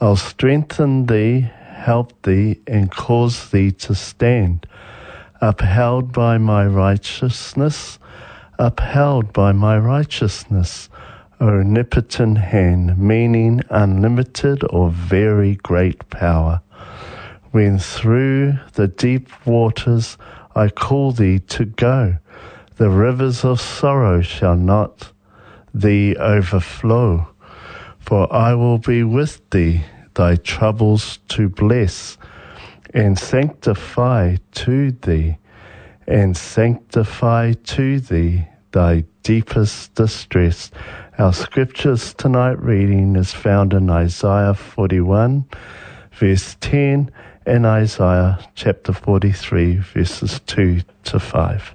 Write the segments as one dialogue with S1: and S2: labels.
S1: I'll strengthen thee, help thee, and cause thee to stand. Upheld by my righteousness, upheld by my righteousness, omnipotent hand, meaning unlimited or very great power when through the deep waters I call thee to go. The rivers of sorrow shall not thee overflow, for I will be with thee, thy troubles to bless, and sanctify to thee, and sanctify to thee thy deepest distress. Our scriptures tonight reading is found in Isaiah 41, verse 10 in Isaiah chapter 43, verses 2 to 5.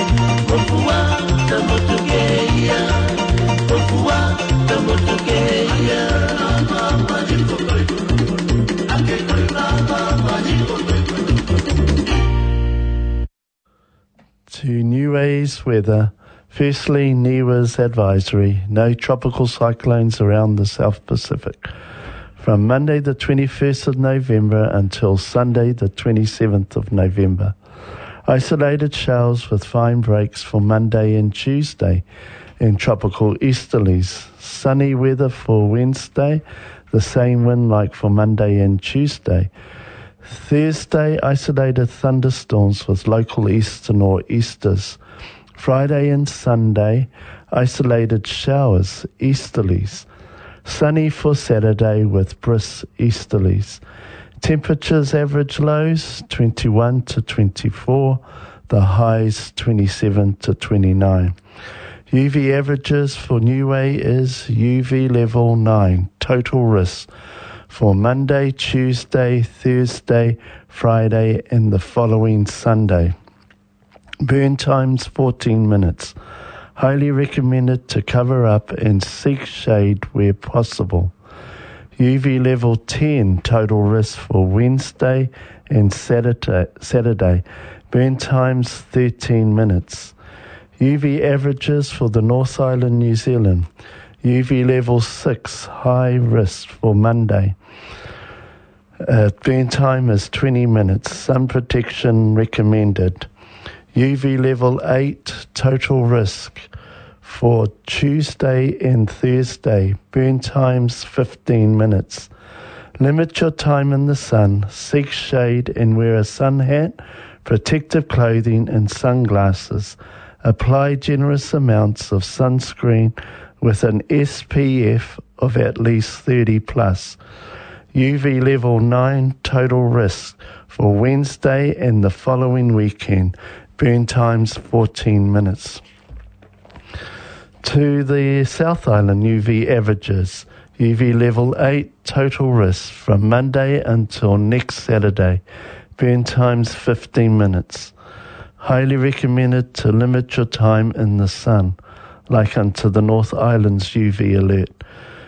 S2: weather. Firstly, NEWA's advisory no tropical cyclones around the South Pacific. From Monday, the 21st of November, until Sunday, the 27th of November. Isolated showers with fine breaks for Monday and Tuesday in tropical easterlies. Sunny weather for Wednesday, the same wind like for Monday and Tuesday. Thursday, isolated thunderstorms with local eastern or easters. Friday and Sunday, isolated showers, easterlies. Sunny for Saturday with brisk easterlies. Temperatures average lows 21 to 24, the highs 27 to 29. UV averages for New Way is UV level 9, total risk for Monday, Tuesday, Thursday, Friday, and the following Sunday burn times 14 minutes. Highly recommended to cover up and seek shade where possible. UV level 10 total risk for Wednesday and Saturday. Burn times 13 minutes. UV averages for the North Island, New Zealand. UV level 6 high risk for Monday. Uh, burn time is 20 minutes. Sun protection recommended. UV level 8 total risk for Tuesday and Thursday. Burn times 15 minutes. Limit your time in the sun. Seek shade and wear a sun hat, protective clothing, and sunglasses. Apply generous amounts of sunscreen with an SPF of at least 30 plus. UV level 9 total risk for Wednesday and the following weekend. burn times 14 minutes. To the South Island UV averages, UV level 8 total risk from Monday until next Saturday, burn times 15 minutes. Highly recommended to limit your time in the sun, like unto the North Island's UV alert.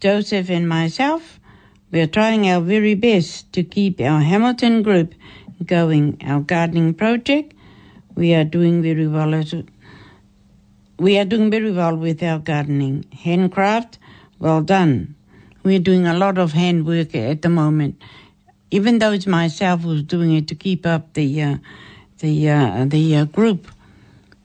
S3: Joseph and myself, we are trying our very best to keep our Hamilton group together going. Our gardening project, we are doing very well as we are doing very well with our gardening. Handcraft, well done. We are doing a lot of handwork at the moment. Even though it's myself who's doing it to keep up the uh, the uh, the uh, group,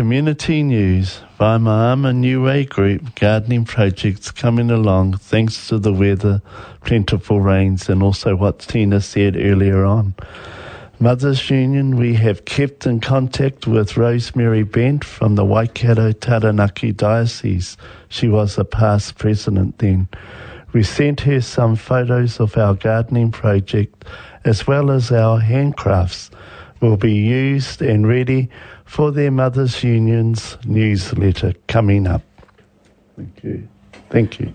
S3: Community News via my Arma New
S2: Way Group gardening projects coming along thanks to the weather, plentiful rains, and also what Tina said earlier on. Mothers Union, we have kept in contact with Rosemary Bent from the Waikato Taranaki Diocese. She was a past president then. We sent her some photos of our gardening project as well as our handcrafts will be used and ready for their Mothers Union's newsletter coming up. Thank you. Thank you.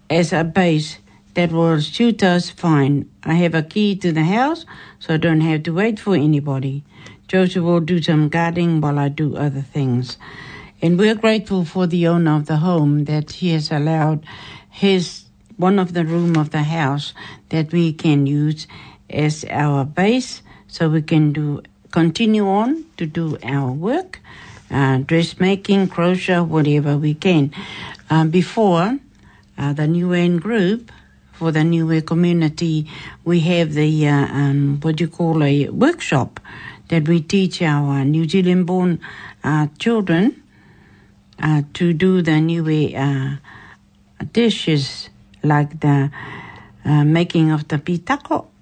S3: as a base that will suit us fine. I have a key to the house, so I don't have to wait for anybody. Joseph will do some gardening while I do other things. And we're grateful for the owner of the home that he has allowed his one of the room of the house that we can use as our base so we can do continue on to do our work uh, dressmaking, crochet, whatever we can. Um, before uh, the New End Group, for the New Year community, we have the, uh, um, what do you call a workshop that we teach our New Zealand born uh, children uh, to do the New Year dishes like the making of the pitako.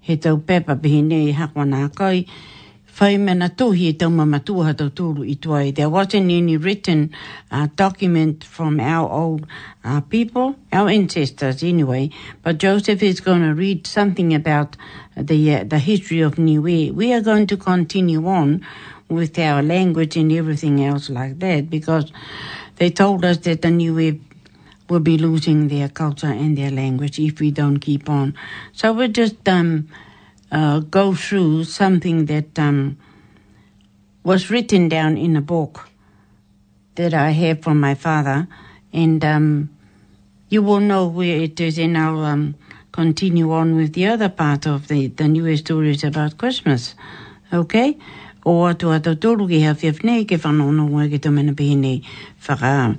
S3: he tau pepa pihine i hako nā koi. Whai mana tohi e tau tau tūru i tuai. There wasn't any written uh, document from our old uh, people, our ancestors anyway, but Joseph is going to read something about the, uh, the history of Niue. We are going to continue on with our language and everything else like that because they told us that the Niue will be losing their culture and their language if we don't keep on. So we're just um, uh, go through something that um, was written down in a book that I have from my father, and um, you will know where it is, and I'll um, continue on with the other part of the, the newer stories about Christmas. Okay? Or to atu atotolu ki if nei ke whanono ngā ki tō mana pēne whaka.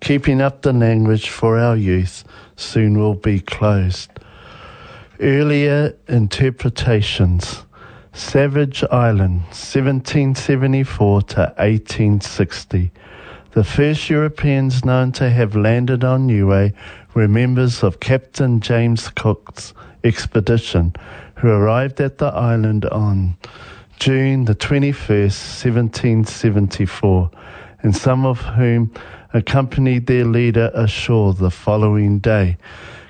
S2: keeping up the language for our youth, soon will be closed. Earlier interpretations Savage Island, 1774 to 1860 the first Europeans known to have landed on Niue were members of Captain James Cook's expedition, who arrived at the island on June the 21st, 1774, and some of whom accompanied their leader ashore the following day.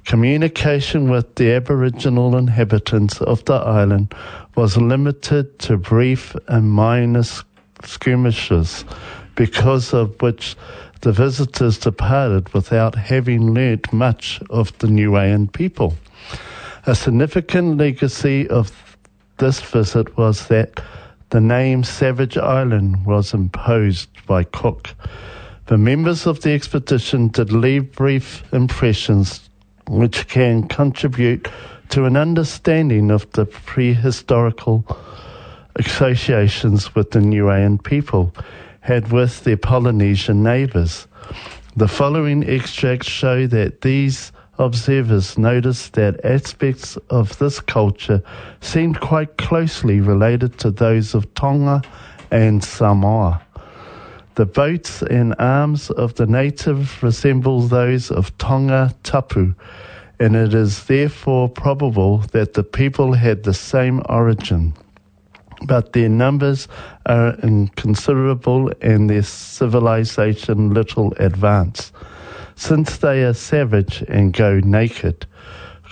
S2: Communication with the Aboriginal inhabitants of the island was limited to brief and minor skirmishes because of which the visitors departed without having learnt much of the New Ayan people. A significant legacy of this visit was that the name Savage Island was imposed by Cook. The members of the expedition did leave brief impressions which can contribute to an understanding of the prehistorical associations with the New Ayan people had with their Polynesian neighbours. The following extracts show that these observers noticed that aspects of this culture seemed quite closely related to those of Tonga and Samoa. The boats and arms of the native resemble those of Tonga Tapu, and it is therefore probable that the people had the same origin but their numbers are inconsiderable and their civilization little advanced. Since they are savage and go naked,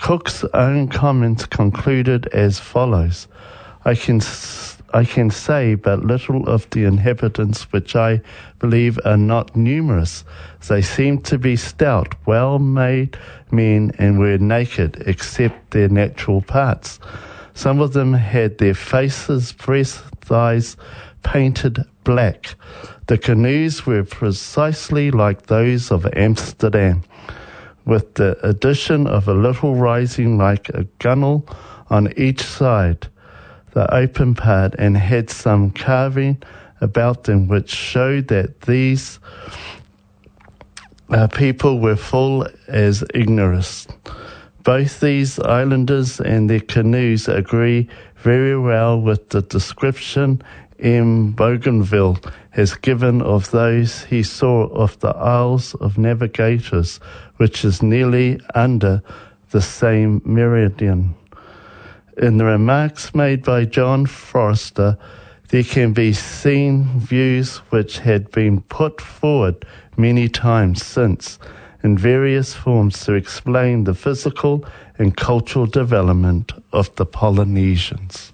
S2: Cook's own comments concluded as follows I can, I can say but little of the inhabitants, which I believe are not numerous. They seem to be stout, well made men, and were naked, except their natural parts. Some of them had their faces, breasts, thighs painted black. The canoes were precisely like those of Amsterdam, with the addition of a little rising like a gunnel on each side, the open part, and had some carving about them which showed that these uh, people were full as ignorance. Both these islanders and their canoes agree very well with the description M. Bougainville has given of those he saw of the Isles of Navigators, which is nearly under the same meridian. In the remarks made by John Forrester, there can be seen views which had been put forward many times since in various forms to explain the physical and cultural development of the Polynesians.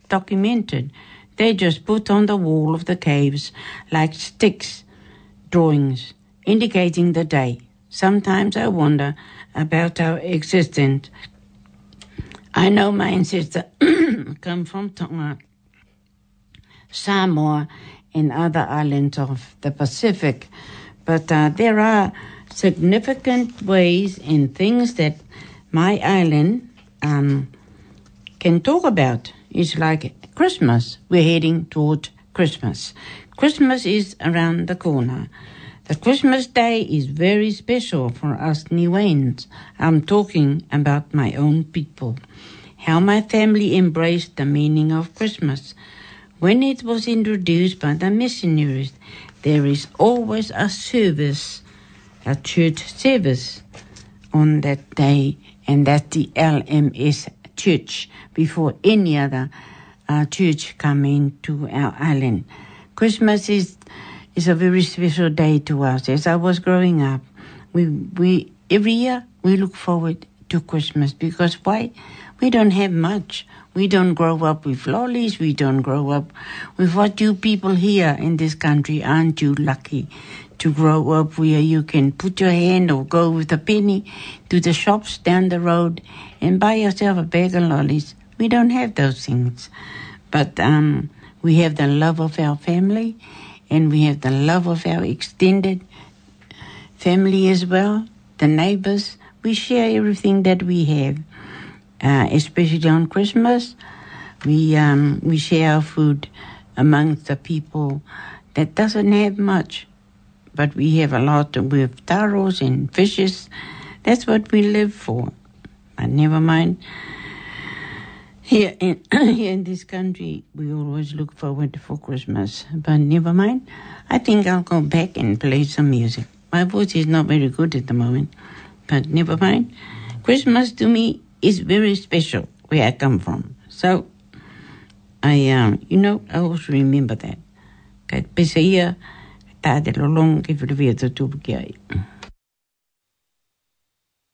S3: documented. They just put on the wall of the caves like sticks, drawings, indicating the day. Sometimes I wonder about our existence. I know my ancestors come from Tonga, Samoa, and other islands of the Pacific. But uh, there are significant ways and things that my island um, can talk about. It's like Christmas. We're heading toward Christmas. Christmas is around the corner. The Christmas day is very special for us Niueans. I'm talking about my own people. How my family embraced the meaning of Christmas when it was introduced by the missionaries there is always a service, a church service on that day, and that the LMS church before any other uh, church come into our island. Christmas is is a very special day to us. As I was growing up, we we every year we look forward to Christmas because why? We don't have much. We don't grow up with lollies. We don't grow up with what you people here in this country aren't you lucky to grow up where you can put your hand or go with a penny to the shops down the road and buy yourself a bag of lollies. We don't have those things. But um, we have the love of our family and we have the love of our extended family as well, the neighbors, we share everything that we have, uh, especially on Christmas. We um, we share our food amongst the people that doesn't have much, but we have a lot with taros and fishes. That's what we live for. But never mind. Here in, here in this country, we always look forward for Christmas. But never mind. I think I'll go back and play some music. My voice is not very good at the moment but never mind. Christmas to me is very special where I come from. So I, um, you know, I always remember that. Kijk, per se hier, daar de long even weer toe
S2: bekijken.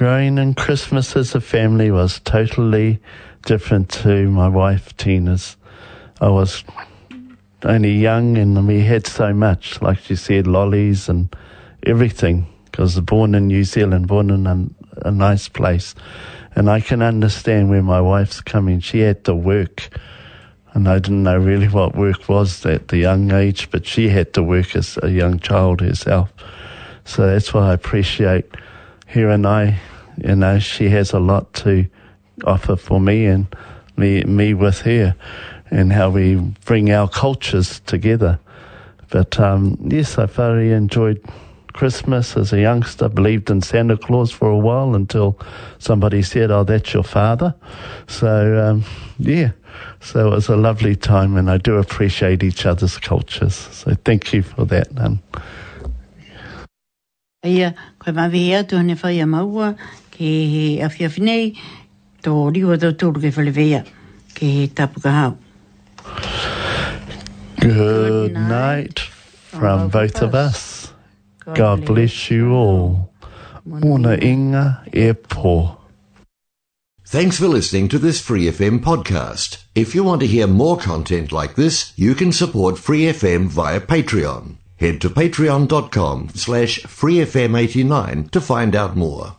S2: and Christmas as a family was totally different to my wife Tina's. I was only young and we had so much, like she said, lollies and everything. Because born in New Zealand, born in a, a nice place, and I can understand where my wife's coming. She had to work, and I didn't know really what work was at the young age, but she had to work as a young child herself. So that's why I appreciate her and I you know, she has a lot to offer for me and me, me with her and how we bring our cultures together. But um, yes, I thoroughly enjoyed Christmas as a youngster, believed in Santa Claus for a while until somebody said, Oh, that's your father. So, um, yeah, so it was a lovely time, and I do appreciate each other's cultures. So, thank you for that,
S3: Nan. koe mawi hea tōne whai a maua ke he awhiawhi nei tō riwa tōru ke whalewea ke he hau.
S2: Good night from both of us. God bless you all. Muna inga e pō.
S4: Thanks for listening to this Free FM podcast. If you want to hear more content like this, you can support Free FM via Patreon. Head to patreon.com slash freefm89 to find out more.